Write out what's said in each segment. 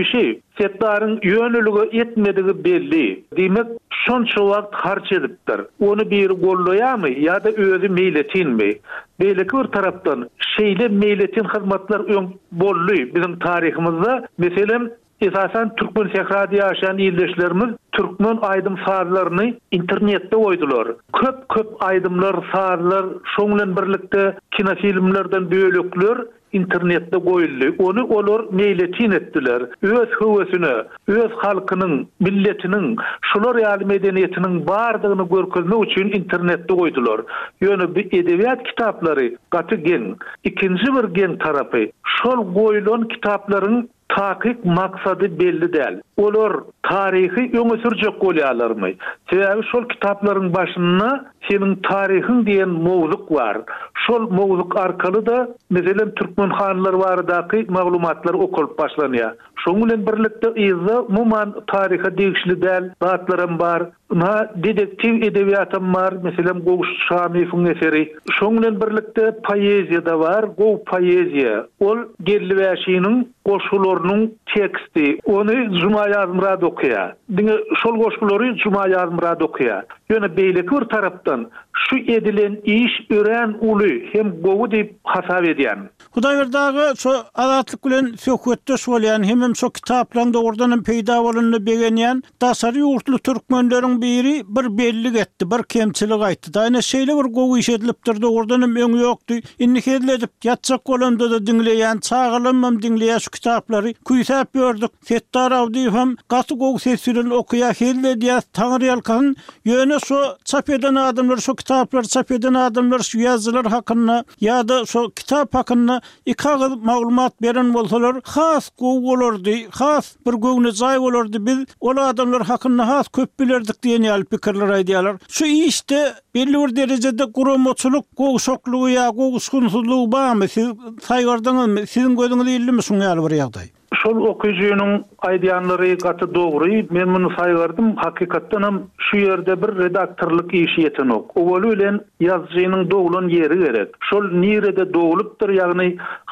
Işi Setdaryň ýönelige etmedigi belli. Diýmek, şonça wagt harç edipdir. Ony biri gollaýarmy ýa-da özi meýletinmi? Beýleki bir tarapdan, şeýle meýletin hyzmatlar öň boldy biziň taryhymyzda. Meselem, esasan türkmen sährada ýaşaýan ildeşlerimiz türkmen aýdym-sazlaryny internetde goýdular. Köp-köp aýdymlar, sazlar, şoň bilen birlikde kinofilmlerden bölekler internetde goýuldy, ony olar meýletin etdiler, öz höwesine, öz halkynyň, milletiniň şular ýaly medeniýetiniň bardygyny görkezmek üçin internetde goýdular. Ýöne bu edebiýat kitaplary gaty geň. Ikinji bir geň tarapy, şol goýulan kitaplaryň Takyk maksady belli däl. Olar taryhy öňe sürjek bolýarlarmy? Sebäbi şol kitaplaryň başynda Seniň taryhyň diýen mowzuk bar. Şol mowzuk arkaly-da, meselem, türkmen hanlary baradaky maglumatlar okalyp başlanýar. Şonuň bilen birlikde yzda umuman taryha degişli däl zatlaram bar. Ynha, dedektiw edebiýatam bar, meselem, Gowşut Şamowyň eseri. Şoň bilen birlikde poeziýa-da bar, gowy poeziýa. Ol Geldi Wäşiniň goşgularynyň teksti. Ony Juma Ýazmyrat okaýar. Diňe şol goşgulary Juma Ýazmyrat okaýar. Ýöne beýleki bir tarapdan şu edilen iş örän uly hem gowy diýip hasap edýän. Hudaýberdi aga şo Azatlyk bilen söhbetdeş bolýan hemem şo kitaplaryň dogrudan hem peýda bolanyna begenýän daşary ýurtly türkmenleriň biri bir bellik etdi bir kemçilik aýtdy da ine şeýle bir gowy iş edilipdir dogrudan hem öňi ýokdy indi hezil edip ýatjak bolamda-da diňleýän çagalamam diňleýä şu kitaplary küýsäp ýördük Setdar Abdyýewem gaty gowy ses bilen okaýa hezil edýäs taňyrýalkasyn ýöne şo çap eden adamlar şo kitaplary çap eden adamlar şu ýazyjylar hakynda ýada şo kitap hakynda iki agyz maglumat beren bolsalar has gowy bolardy has bir göwnejaý bolardy biz ol adamlar hakynda has köp bilerdik diýen ýaly pikirler aýdýalar şu işde belli bir derejede guramaçylyk gowşaklygy ýa gowuşgynsyzlygy barmy siz saýgardyňyzmy siziň gözüňiz illimi şuň ýaly bir ýagdaý. Şol okyjynyň aýdýanlary gaty dogry, men muny saýgardym, hakykatdanam şu ýerde bir redaktorlyk işi ýetenok. Owaly bilen ýazyjynyň doglan ýeri gerek. Şol nirede doglupdyr, ýagny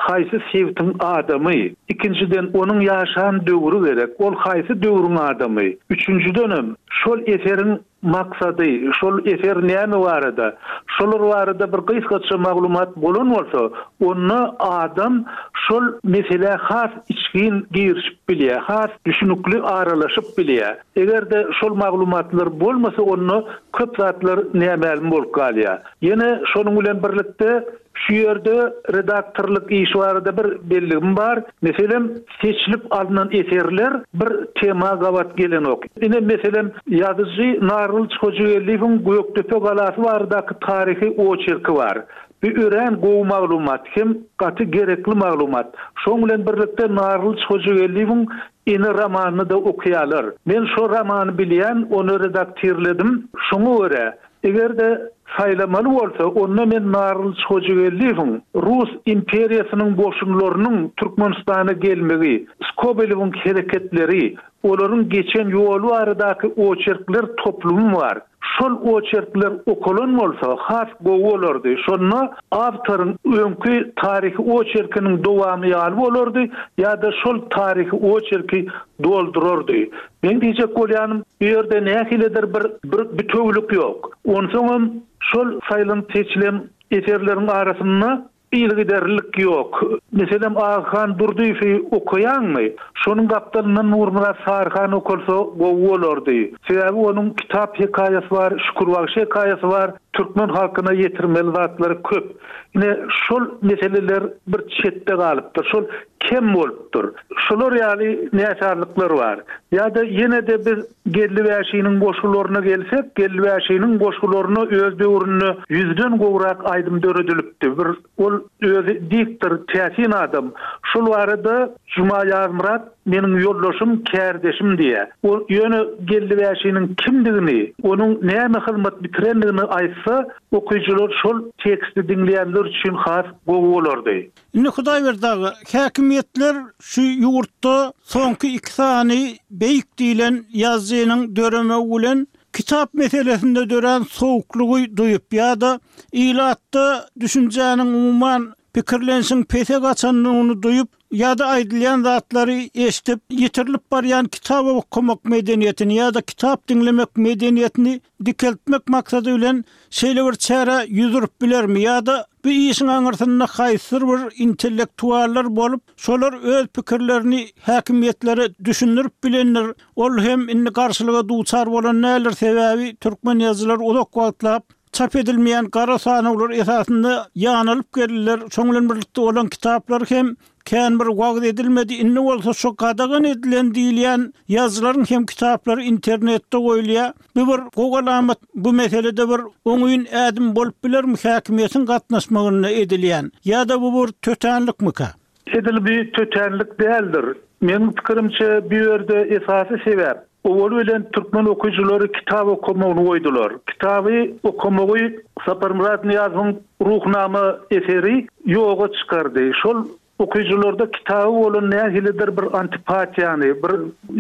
haýsy sebtiň adamy. Ikinjiden onuň ýaşan döwri gerek, ol haýsy döwrüň adamy. Üçünjidenem şol eseriň. Maksady, şol eser näme barada? Şolar barada bir gysgaça maglumat bolan bolsa, onda adam şol meselä has içgin girişip bilýär, has düşnükli aralaşyp bilýär. Eger-de şol maglumatlar bolmasa, onda köp zatlar nämälim bolup galýar. Ýene şonuň bilen birlikde, Şu ýerde redaktorlyk işi barada bir belligim bar. Meselem, seçilip alnan eserler bir tema gabat gelenok. Ine, meselem, ýazyjy Nargylyç Hojageldiýewiň Gökdepe galasy baradaky taryhy oçerki bar. Bu örän gowy maglumat hem gaty gerekli maglumat. Şoň bilen birlikde Nargylyç Hojageldiýewiň Ene romanyny-da okaýarlar. Men şo romany bilýän, ony redaktirledim. Şoňa görä, Eger-de saýlamaly bolsa, onda men Narlyç Hojageldiýewiň Rus imperiýasynyň goşunlarynyň Türkmenistana gelmegi, Skobelewiň hereketleri, olaryň geçen ýoly baradaky oçerkler toplumy bar. Şol oçerkler okalan bolsa, has gowy bolardy. Şonda awtoryň öňki taryhy oçerkiniň dowamy ýaly bolardy ýa-da şol taryhy oçerki doldurardy. Men diýjek bolýanym, bu ýerde nähilidir bir bir bitewülik ýok. Onsoňam şol saýlanyp seçilen eserleriň arasynda yzygiderlilik ýok. Meselem, Agahan Durdyýewi okaýaňmy? Şonuň gapdalyndan Nurmyrat Saryhan okalsa gowy bolardy. Sebäbi onuň kitap hekaýasy bar, Şükür bagşy hekaýasy bar, türkmen halkyna ýetirmeli zatlary köp. Ine, şol meseleler bir çetde galypdyr, şol kem bolupdyr. Şular ýaly näsazlyklar bar. Ýa-da ýene-de biz Geldi Wäşiniň goşgularyna gelsek, Geldi Wäşiniň goşgularyna öz döwründe ýüzden gowrak aýdym döredilipdi. Bir ol özi diktor, täsin adam. Şol barada Juma Ýazmyrat meniň ýoldaşym, kärdeşim diýýär. Ol ýöne Geldi Wäşiniň kimdigini, onuň näme hyzmat bitirendigini aýtsa, okyjylar şol teksti diňleýänler üçin has gowy bolardy. Indi Hudaýberdi aga, häkimiýetler şu ýurtda soňky iki sany beýik diýlen ýazyjynyň döremegi bilen kitap meselesinde dörän sowuklygy duýup ýa-da ilatda düşünjäniň umuman pikirlenişiň pese gaçandygyny duýup ýa-da aýdylýan zatlary eşidip ýitirilip barýan kitap okamak medeniýetini ýa-da kitap diňlemek medeniýetini dikeltmek maksady bilen şeýle bir çärä ýüz urup bilermi ýa-da bu işiň aňyrsynda haýsydyr bir intellektuallar bolup, şolar öz pikirlerini häkimiýetlere düşündirip bilendir, ol hem indi garşylyga duçar bolan däldir, sebäbi türkmen ýazyjylary uzak wagtlap çap edilmeýän gara sanawlar esasynda ýanylyp geldiler, şoň bilen birlikde olaryň kitaplary hem Kän bir wagyz edilmedi, indi bolsa şo gadagan edilen diýilýän ýazylaryň hem kitaplary internetde goýulýa, bu bir gowy alamat, bu meselede bir oňyn ädim bolup bilermi häkimiýetiň gatnaşmagynda edilýän, ýa-da bu bir tötänlikmika? Edil bi tötänlik däldir. Meniň pikirimçe bu ýerde esasy sebäp, Owaly bilen türkmen okyjylary kitap okamagyny goýdular. Kitaby okamagy Saparmyrat Nyýazowyň Ruhnama eseri ýoga çykardy. Şol okyjylarda kitaba bolan nähilidir bir antipatiýany, bir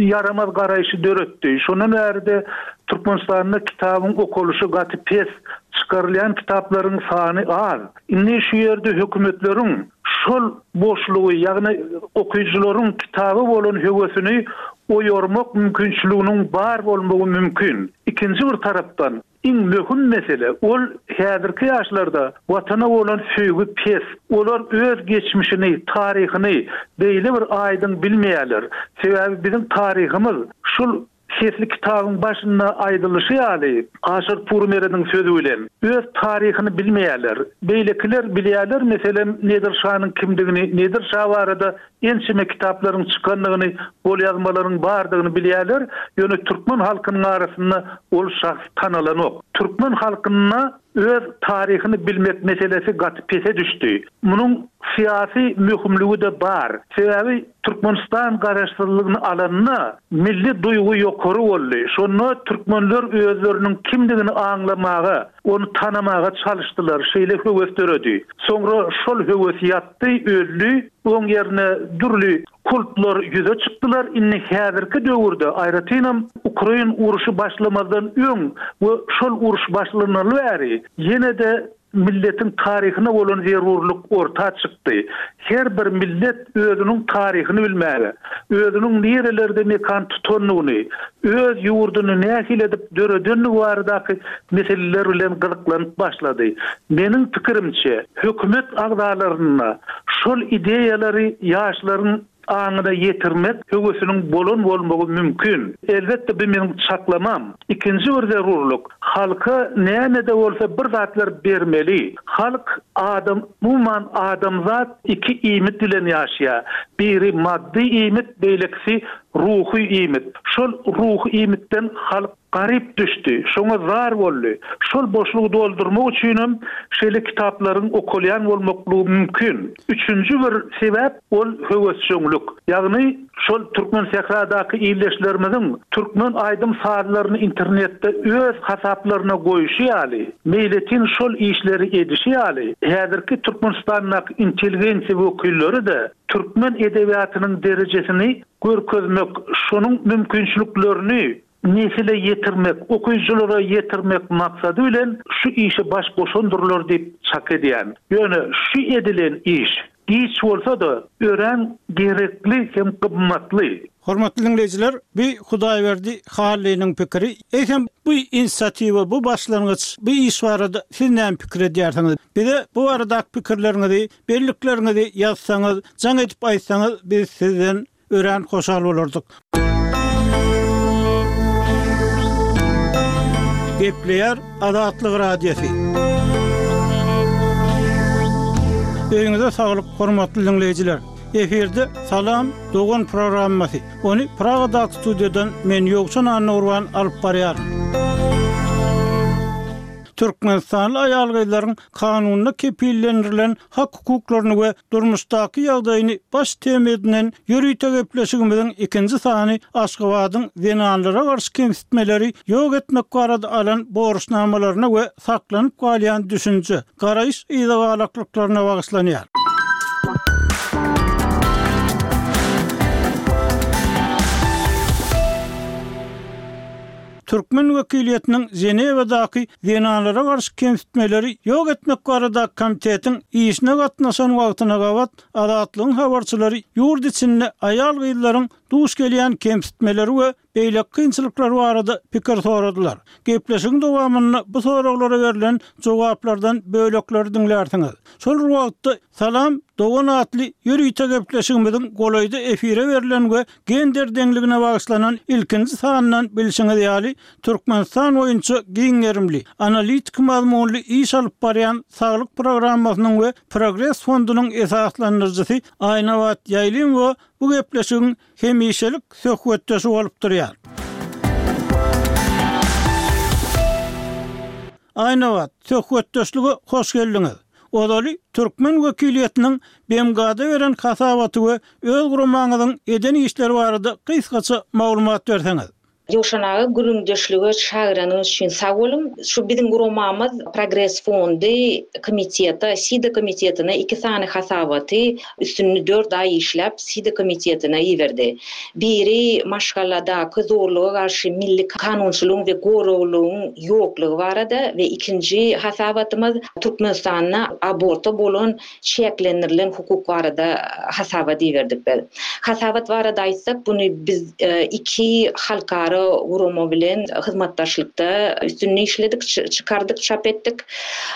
ýaramaz garaýşy döretdi. Şondan bäri-de Türkmenistanda kitabyň okalyşy gaty pes, çykarylýan kitaplaryň sany az. Indi şu ýerde hökümetleriň şol boşlugy, ýagny okyjylaryň kitaba bolan höwesini oýarmak mümkinçiliginiň bar bolmagy mümkin. Ikinji bir tarapdan, iň möhüm mesele, ol häzirki ýaşlarda Watana bolan söýgi pes. Olar öz geçmişini, taryhyny beýle bir aýdyň bilmeýärler. Sebäbi biziň taryhymyz şul Sesli kitabyň başynda aýdylyşy ýaly, Aşyr Purmerediň sözi bilen, öz taryhyny bilmeýärler. Beýlekiler bilýärler, meselem, Nedir şanyň kimdigini, Nedir şa barada ençeme kitaplaryň çykandygyny, golýazmalaryň bardygyny bilýärler, ýöne türkmen halkynyň arasynda ol şahs tanalanok. Türkmen halkynda Öz taryhyny bilmek meselesi gaty pese düşdi. Munuň syýasy möhümligi-de bar. Sebäbi Türkmenistan garaşsyzlygyny alanda, milli duýgy ýokary boldy. Şonda türkmenler özleriniň kimdigini aňlamaga, ony tanamaga çalyşdylar, şeýle höwes döredi. Soňra şol höwes ýatdy, öldi, oň ýerine dürli Kultlar ýüze çykdylar, indi häzirki döwürde, aýratynam ukrain urşy başlamazdan öň we şol uruş başlanaly bäri ýene-de milletiň taryhyna bolan zerurlyk orta çykdy. Her bir millet özüniň taryhyny bilmäge, özüniň nirelerde mekan tutandygyny, öz ýurduny nähili edip döredendigi baradaky meseleler bilen gyzyklanyp başlady. Meniň pikirimçe, hökümet agzalarynda şol ideýalary ýaşlaryň aňyna ýetirmek höwesiniň bolan bolmagy mümkin. Elbetde, bu meniň çaklamam. Ikinji bir zerurlyk, halka näme-de bolsa bir zatlar bermeli. Halk, adam, umuman, adamzat iki iýmit bilen ýaşaýar. Biri maddy iýmit, beýlekisi Ruhy iýmit. Şol ruhy iýmitden halk garyp düşdi, şoňa zar boldy. Şol boşlugy doldurmak üçinem şeýle kitaplaryň okalýan bolmaklygy mümkin. Üçünji bir sebäp, ol höwesjeňlik. Ýagny, şol Türkmensähradaky ildeşlerimiziň türkmen aýdym-sazlaryny internetde öz hasaplaryna goýuşy ýaly, meýletin şol işleri edişi ýaly, häzirki Türkmenistandaky intelligensiýa wekilleri-de türkmen edebiýatynyň derejesini görkezmek, şonuň mümkinçiliklerini nesile ýetirmek, okyjylara ýetirmek maksady bilen şu işe baş goşandyrlar diýip çak edýän. Ýöne şu edilen iş, giç bolsa-da, örän gerekli hem gymmatly. Hormatly diňleýjiler, bu Hudaýberdi Hallynyň pikiri. Eýsem, bu inisiatiwa, bu başlangyç, bu iş barada siz näme pikir edýärsiňiz? Bize bu baradaky pikirleriňizi Bellikleriňizi ýazsaňyz, jaň edip aýtsaňyz biz sizden örän hoşal bolardyk. Gepleýär Azatlyk Radiosy. Öýüňize saglyk hormatly diňleýjiler. Efirde Salam dogan programmasy. Ony Pragadaky studiýadan men Ýowşan Annagurban alyp barýaryn. Türkmenistanly aýal-gyzlaryň Kanunda kepillendirilen hak-hukuklaryny we durmuşdaky ýagdaýyny baş tema edinen ýörite gepleşigimiziň ikinji sany Aşgabadyň zenanlara garşy kemsitmeleri ýok etmek barada alan borçnamalaryna we saklanyp galýan düşünje, garaýyş yzagalaklyklaryna bagyşlanýar. Türkmen wekiliýetiniň Ženewadaky zenanlara garşy kemsitmeleri ýok etmek baradaky komitetiň işine gatnaşan wagtyna gabat, Azatlygyň habarçylary ýurt içinde aýal-gyzlaryň duş gelýän kemsitmeleri we beýleki kynçylyklary barada pikir soradylar. Gepleşigiň dowamynda bu soraglara berlen jogaplardan bölekleri diňlärsiňiz. Şol bir wagtda, Salam, dogan atly ýörite gepleşigimiziň golaýda efire berlen we gender deňligine bagyşlanan ilkinji sanyndan bilşiňiz ýaly, Türkmenistan boýunça giň gerimli, analitiki mazmunly iş alyp barýan Saglyk programmasynyň we Progres fondunyň esaslandyryjysy Aýnabat Ýaýlymowa bu gepleşigiň hemişelik söhbetdeşi bolup durýar. Aýnabat, söhbetdeşlige hoş geldiňiz! Ozaly türkmen wekiliýetiniň BMG-da beren hasabaty we öz guramaňyzyň eden işleri barada gysgaça maglumat berseňiz. Jowşan aga gürrüňdeşlige çagyranyňyz üçin sag boluň. Şu biziň guramamyz Progres fondy komitete, SIDA komitetine iki sany hasabaty Üstünde dört aý işläp, SIDA komitetine iberdi. Biri maşgaladaky zorluga garşy milli kanunçylygyň we goraglylygyň ýoklugy barada we ikinji hasabatymyz Türkmenistanda aborta bolan çäklendirilen hukuk barada hasabat iberdik biz. Hasabat barada aýtsak, buny biz iki halkara gurama bilen hyzmatdaşlykda üstünde işledik, çykardyk, çap etdik.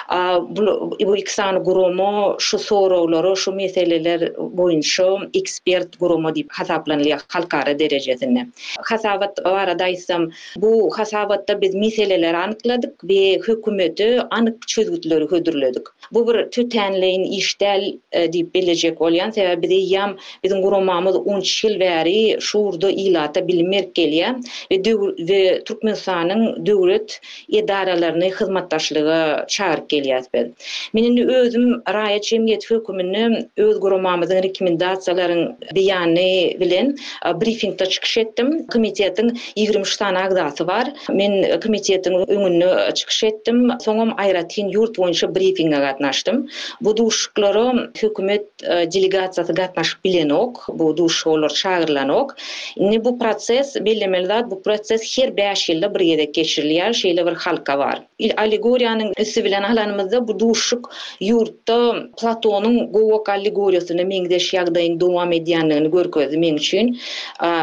A bul bu iki sany gurama şu soraglara şu meseleler boýunça ekspert gurama diýip hasaplanylýar halkara derejesinde. Hasabat barada aýtsam, bu hasabatda biz meseleleri anykladyk we hökümete anyk çözgütleri hödürledik. Bu bir tötänleýin iş däl diýip bellejek bolýan, sebäbi biz eýýäm biziň guramamyz on üç ýyl bäri şu ugurda ilata bilim berip gelýär we döw we Türkmenistanyň döwlet edaralaryny hyzmatdaşlyga çagyryp gelýäris biz. Men indi özüm raýat jemgyýeti höküminde öz guramamyzyň rekmendasiýalaryň beýany bilen brifingde çykyş etdim. Komitetiň ýigrimi üç sany agzasy bar. Men komitetiň öňünde çykyş etdim. Soňam aýratyn ýurt boýunça brifinge gatnaşdym. Bu duşuşyklara hökümet delegasiýasy gatnaşyp bilenok, bu duşuşyga olar çagyrylanok. Indi bu proses, bellemeli zat, bu proses her bäş ýylda bir gezek geçirilýär, şeýle bir halka bar. Allegoriýanyň üsti bilen alanymyzda, bu duşuşyk ýurtda Platonyň Gowak allegoriýasyna meňzeş ýagdaýyň dowam edýändigini görkezdi meň üçin.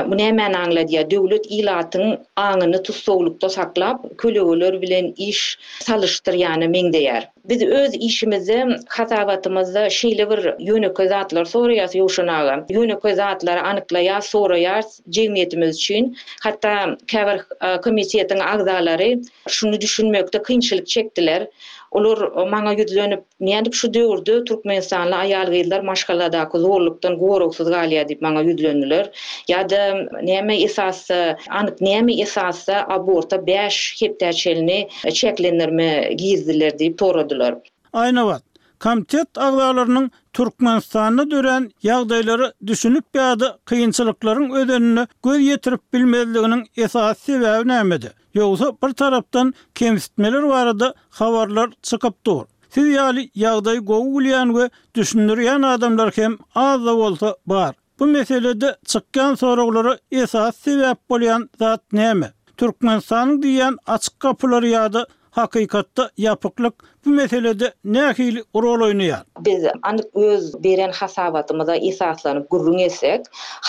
Bu nämäni aňladýar? Döwlet ilatyň aňyny tussaglykda saklap, kölegeler bilen iş salyşdyrýana meňzeýär. Biz öz işimizde, hasabatymyzda şeýle bir ýönekeý zatlary soraýas Ýowşan aga. Ýönekeý zatlary anyklaýas, soraýas jemgyýetimiz üçin. Hatda käbir komitetiň agzalary şuny düşünmekde kynçylyk çekdiler. Olar maňa ýüzlenip, nädip şu döwürde türkmenistanly aýal-gyzlar maşgaladaky zorlukdan goragsyz galýar diýip maňa ýüzlendiler. Ýa-da näme esasda, anyk näme esasda aborta bäş hepdä çenli çäklendirme girdiler diýip soradylar. Aýnabat, Komitet agzalarynyň Türkmenistanda dörän ýagdaýlara düşünip ýa-da kynçylyklaryň özenine göz ýetirip bilmezliginiň esasy sebäbi nämede? Ýogsa bir tarapdan kemsitmeler barada habarlar çykyp dur. Siz ýaly ýagdaýy gowy bilýän we düşündirýän adamlar hem az-da bolsa bar. Bu meselede çykýan soraglara esasy sebäp bolýan zat näme? Türkmenistanyň diýýän açyk gapylary ýa-da hakykatda ýapyklyk bu meselede nähili rol oýnaýar? Biz anyk öz beren hasabatymyza esaslanyp gürrüň etsek,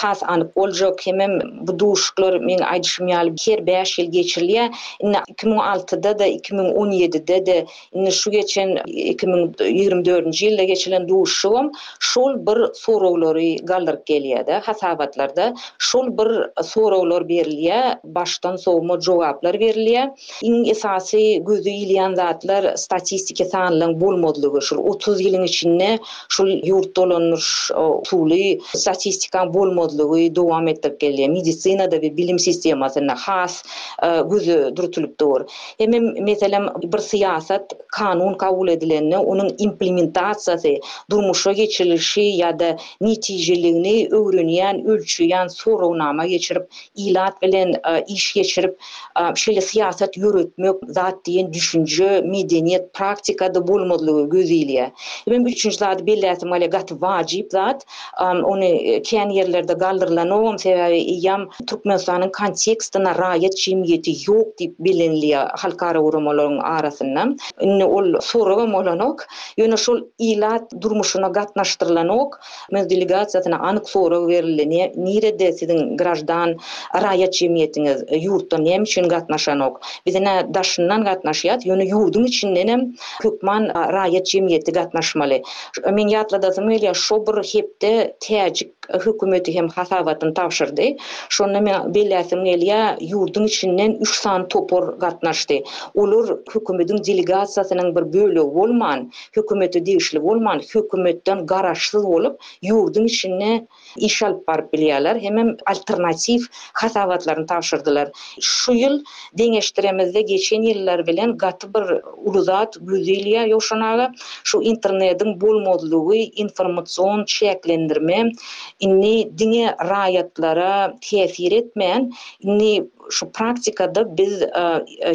has anyk boljak. Hemem bu duşuşyklar, meň aýdyşym ýaly, her bäş ýyl geçirilýär. Indi iki müň altyda-da, iki müň on ýedide-de, Indi şu geçen iki müň ýigrimi dördünji ýylda geçilen duşuşygam şol bir soraglary galdyryp gelýär-de, hasabatlarda şol bir soraglar berilýär, başdan sowma jogaplar berilýär. Iň esasy göze ilýän zatlar statistiki sanlaryň bolmazlygy, şol otuz ýylyň içinde şol ýurt dolandyryş usuly statistikaň bolmazlygy dowam etdirip gelýär. Medisinada we bilim sistemasynda has göze durtulyp dur. Hemem, meselem, bir syýasat, kanun kabul edilende, onuň implementasiýasy, durmuşa geçirilişi ýa-da netijeligini öwrenýän, ölçeýän soragnama geçirip, ilat bilen iş geçirip, şeýle syýasat ýöretmek, zat diýen düşünje, medeniýet, praktikada bolmazlygy gözilýär. Hemem üçünji zady belläsim gelýär, gaty wajyp zat, Ony kän ýerlerde galdyrylanogam, sebäbi eýýam Türkmenistanyň kontekstine raýat jemgyýeti ýok diýip bellenilýär halkara guramalaryň arasynda. Indi ol soragam bolanok. Ýöne şol ilat durmuşyna gatnaşdyrylanok. Türkmen delegasiýasyna anyk sorag berildi, Nirede siziň graždan raýat jemgyýetiňiz? Ýurtdan näme üçin gatnaşanok? Biz ine daşyndan gatnaşýas, ýöne ýurduň içindenem hökman raýat jemgyýeti gatnaşmaly. Men ýatladasym gelýär, şo bir hepde täjik hökümeti hem hasabatyny tabşyrdy. Şonda men belläsim gelýär, ýurduň içinden üç sany topar gatnaşdy. Olar hökümetiň delegasiýasynyň bir bölegi bolman, hökümete degişli bolman, hökümetden garaşsyz bolup, ýurduň içinde iş alyp baryp bilýärler, hemem alternatiw hasabatlaryny tabşyrdylar. Şu ýyl deňeşdiremizde geçen ýyllar bilen gaty bir uly zat güýzilýär Ýowşan aga, şu internediň bolmazlygy, informasion çäklendirme indi diňe raýatlara täsir etmän, indi Şu praktikada biz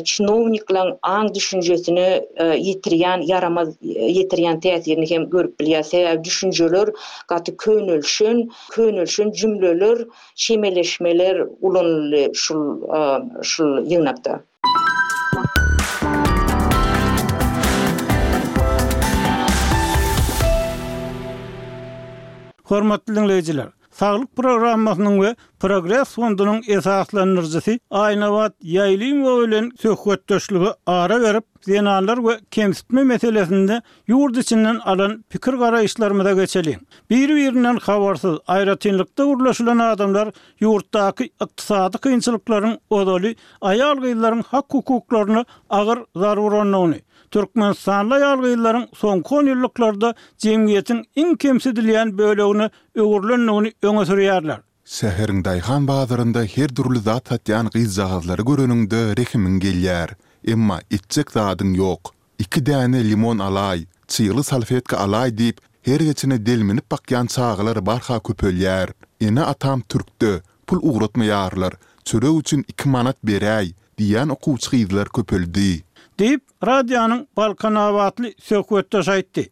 çinowniklaň aň-düşünjesine ýetirýän ýaramaz ýetirýän täsirini hem görüp bilýäs. Sebäbi düşünjeler gaty könelişen, könelişen jümleler, çemeleşmeler ulanyldy şul şul ýygnakda. Hormatly diňleýjiler! Saglyk programmasynyň we Progress fondunyň esaslandyryjysy Aýnabat Ýaýlymowa bilen söhbetdeşlige ara berip, zenanlar we kemsitme meselesinde ýurt içinden alan pikir-garaýyşlarymyza geçeliň. Bir-birinden habarsyz, aýratynlykda gürleşilen adamlar ýurtdaky ykdysady kynçylyklaryň ozaly aýal-gyzlaryň hak-hukuklaryna agyr zarba urandygyny, türkmenistanly aýal-gyzlaryň soňky onýyllyklarda jemgyýetiň iň kemsidilýän bölegine öwrülendigini öňe sürýärler. Şäheriň daýhan bazarynda her dürli zat satýan gyzjagazlary göreniňde rehimiň gelýär. Emma etjek zadyň ýok. Iki däne limon alaý, çygly salfetka alaý diýip, her geçene delminip bakýan çagalar barha köpelýär. Ene-atam türk-de, pul ugratmaýarlar, çörek üçin iki manat beräý diýýän okuwçy gyzlar köpeldi. Diýip, radionyň balkanabatly söhbetdeşi aýtdy.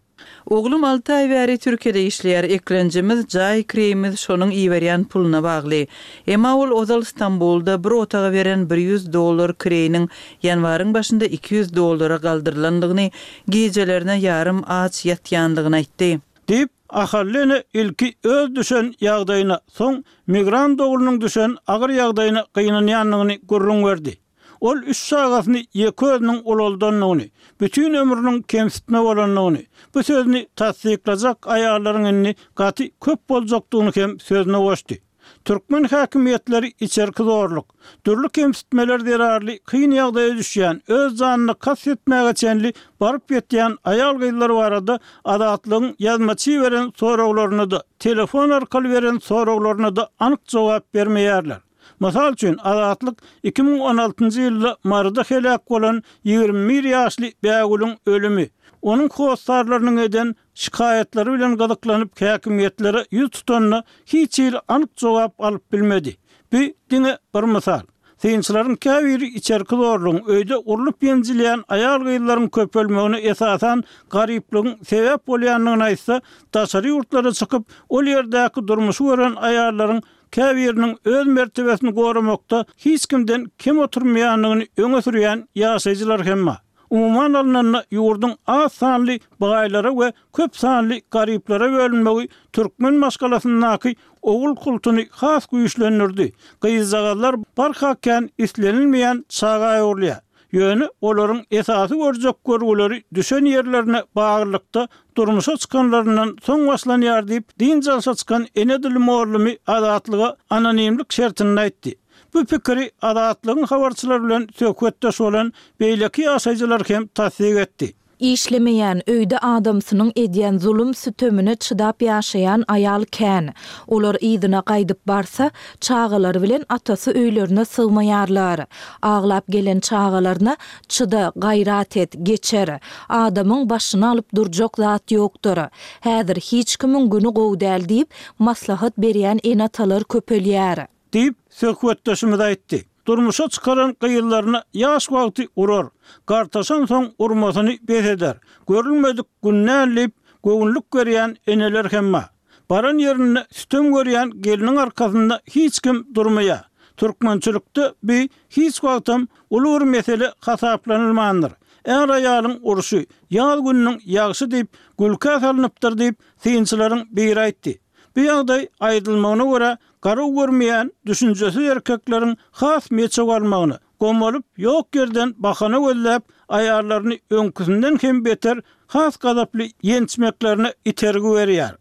Oglum alty aý bäri Türkiýede işleýär. Eklenjimiz, jaý kireýimiz şonuň iberýän puluna bagly. Emma ol ozal Stambulda bir otaga beren bir ýüz dollar kireýiniň ýanwaryň başynda iki ýüz dollara galdyrylandygyny, gijelerine ýarym aç ýatýandygyny aýtdy. Diýip, Ahalena ilki öz düşen ýagdaýyna, soň migrant oglunyň düşen agyr ýagdaýyna gynanýandygyny gürrüň berdi. Ol üç çagasyny ýeke özüniň ulaldandygyny, bütin ömrüniň kemsitme bolandygyny, bu sözüni tassyklajak aýallaryň indi gaty köp boljakdygyny hem sözüne goşdy. Türkmen häkimiýetleri içerki zorluk, dürli kemsitmeler zerarly kyn ýagdaýa düşýän, öz janyna kast etmäge çenli baryp ýetýän aýal-gyzlar barada Azatlygyň ýazmaça beren soraglaryna-da, telefon arkaly beren soraglaryna-da anyk jogap bermeýärler. Mysal üçin, Azatlyk iki müň on altynjy ýylda Maryda heläk bolan ýigrimi bir ýaşly Bägüliň ölümi, onuň hossarlarynyň eden şikaýatlary bilen gyzyklanyp häkimiýetlere ýüz tutanda hiç hili anyk jogap alyp bilmedi. Bu diňe bir mysal. Synçylaryň käbiri içerki zorlugyň, öýde urlup-ýenjilýän aýal-gyzlaryň köpelmegine esasan garyplygyň sebäp bolýandygyny aýtsa, daşary ýurtlara çykyp, ol ýerdäki durmuşy gören aýallaryň käbiriniň öz mertebesini goramakda hiç kimden kem oturmaýandygyny öňe sürýän ýaşaýjylar hem bar. Umuman alnanda, ýurduň az sanly baýlara we köp sanly garyplara bölünmegi türkmen maşgalasyndaky ogul kultuny has güýçlendirdi, gyzjagazlar barha kän islenilmeýän çaga öwrülýär. Ýöne olaryň esasy görjek görgüleri düşen ýerlerine baglylykda durmuşa çykanlaryndan soň başlanýar diýip, dynç alşa çykan ene dili mugallamy Azatlyga anonimlik şertinde aýtdy. Bu pikiri Azatlygyň habarçylary bilen söhbetdeş bolan beýleki ýaşaýjylar hem tassyk etdi. Işlemeýän, öýde adamsynyň edýän zulum-sütemine çydap ýaşaýan aýal kän. Olar yzyna gaýdyp barsa, çagalary bilen atasy öýlerine sygmaýarlar. Aglap gelen çagalaryna, Çyda, gaýrat et, geçer. Adamyň başyny alyp durjak zat ýokdur. Häzir hiç kimiň güni gowy däl diýip, maslahat berýän ene-atalar köpelýär. Diýip, söhbetdeşimiz aýtdy. Durmuşa çykaran gyzlaryna ýaş wagty urar, gartaşansoň urmasyny bes eder. Görülmedik gün däl diýip, göwünlik berýän eneler hem bar. Baran ýerinde sütem görýän gelniň arkasynda hiç kim durmaýar. Türkmençilikde bu hiç wagtam uly bir mesele hasaplanylmandyr. Är-aýalyň urşy ýaz gününiň ýagşy diýip, gülkä salnypdyr diýip, synçylaryň biri aýtdy. Bu ýagdaý, aýdylmagyna görä, garyw görmeýän düşünjesiz erkekleriň has meçe barmagyny, gomalyp, ýok ýerden bahana gözläp, aýallaryny öňküsinden hem beter, has gazaply ýençmeklerine itergi berýär.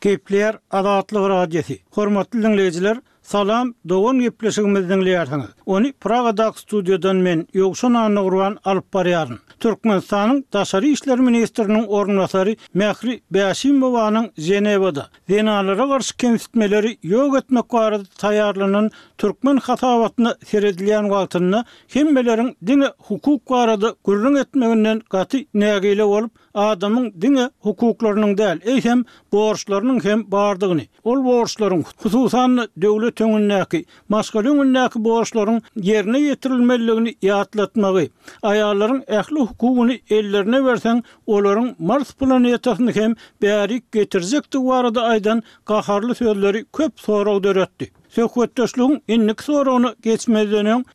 Gepleýär Azatlyk Radiosy, Hormatly diňleýjiler, Salam dogan gepleşigimizi diňleýärsiňiz. Ony Pragadaky studiýadan men, Ýowşan Annagurban, alyp barýaryn. Türkmenistanyň Daşary işler ministriniň orunbasary Mähri Bäşimowanyň Ženewada Zenanlara garşy kemsitmeleri ýok etmek barada taýýarlanan türkmen hasabatyna seredilýän wagtynda hemmeleriň diňe hukuk barada gürrüň etmeginden gaty nägile bolup adamyň diňe hukuklarynyň däl, eýsem, borçlarynyň hem bardygyny, ol borçlaryň, hususan-da, döwlet öňündäki, maşgala öňündäki borçlaryň ýerine ýetirilmelidigini ýatlatmagy, aýallaryň ähli hukugyny ellerine berseň, olaryň Mars planetasyny hem bärik getirjekdigi barada aýdan gaharly sözleri köp sorag döretdi. Söhbetdeşligiň indiki soragyna geçmezden öň,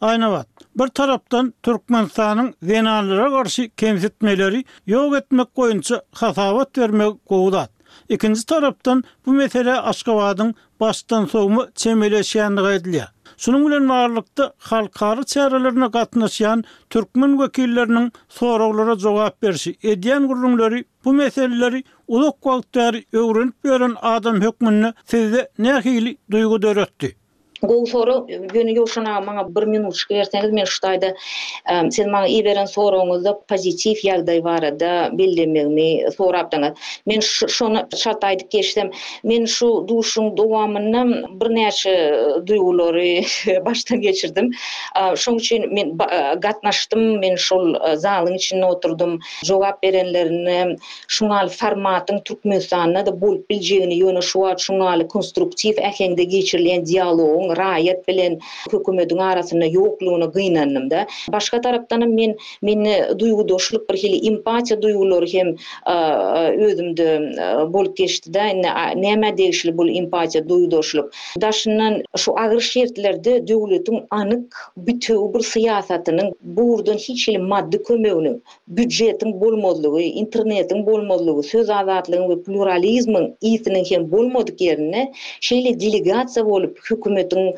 Aýnabat, bir tarapdan, Türkmenistanyň zenanlara garşy kemsitmeleri ýok etmek boýunça hasabat bermegi gowy zat. Ikinji tarapdan, bu meselä Aşgabadyň başdan sowma çemeleşýändigi aýdylýar. Şunuň bilen baglylykda, halkara çärelerine gatnaşýan türkmen wekilleriniň soraglara jogap berşi, edýän gürrüňleri bu meseleleri uzak wagt bäri öwrenip ýören adam hökmünde sizde nähili duýgy döretdi? Gowy sorag, ýöne Ýowşan aga maňa bir minutçyk berseňiz men şu taýda siz maňa iberen soragyňyzda pozitiw ýagdaý barada bellemegimi sorapdyňyz. Men şony çalt aýdyp geçsem, men şu duşuşygyň dowamynda birnäçe duýgulary başdan geçirdim. Şoň üçin men gatnaşdym, men şol zalyň içinde oturdym, jogap berenlerine Şuňaly formatyň Türkmenistanda-da bolup biljegini, ýöne şu wagt şuňaly konstruktiw äheňde geçirilýän dialogyň raýat bilen hökümediň arasynda ýoklugyna gynandym-da. Başga tarapdanam men, mende duýgudaşlyk, birhili empatiýa duýgulary hem özümde bolup geçdi-de, indi nämä degişli bul empatiýa duýgudaşlyk? Daşyndan şu agyr şertlerde döwletiň anyk, bitewi bir syýasatynyň, bu ugurdan hiç hili maddy kömeginiň, Býujetiň bolmazlygy, internetiň bolmazlygy, söz azatlygyň we plýuralizmiň isiniň hem bolmadyk ýerinde şeýle delegasiýa bolup hökümetiň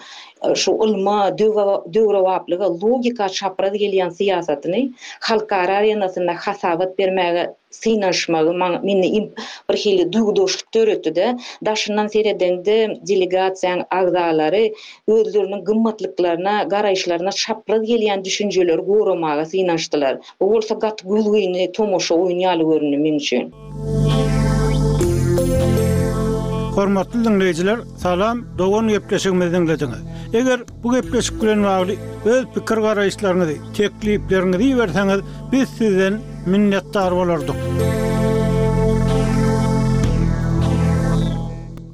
şu ylma, döwrebaplyga, logika çapraz gelýän syýasatyny halkara arenasynda hasabat bermäge synanyşmagy maňa mende bir hili duýgudaşlyk döretdi-de, daşyndan seredeňde delegasiýanyň agzalary özleriniň gymmatlyklaryna, garaýyşlaryna çapraz gelýän düşünjeleri goramaga synanyşdylar. Bu bolsa gaty güzgünli tomaşa oýun ýaly göründi meň üçin. Hormatly diňleýjiler, salam, dogan gepleşigimizi diňlediňiz. Eger bu gepleşik bilen bagly öz pikir garaýyşlaryňyzy, teklipleriňizi iberseňiz, biz sizden minnetdar bolardyk.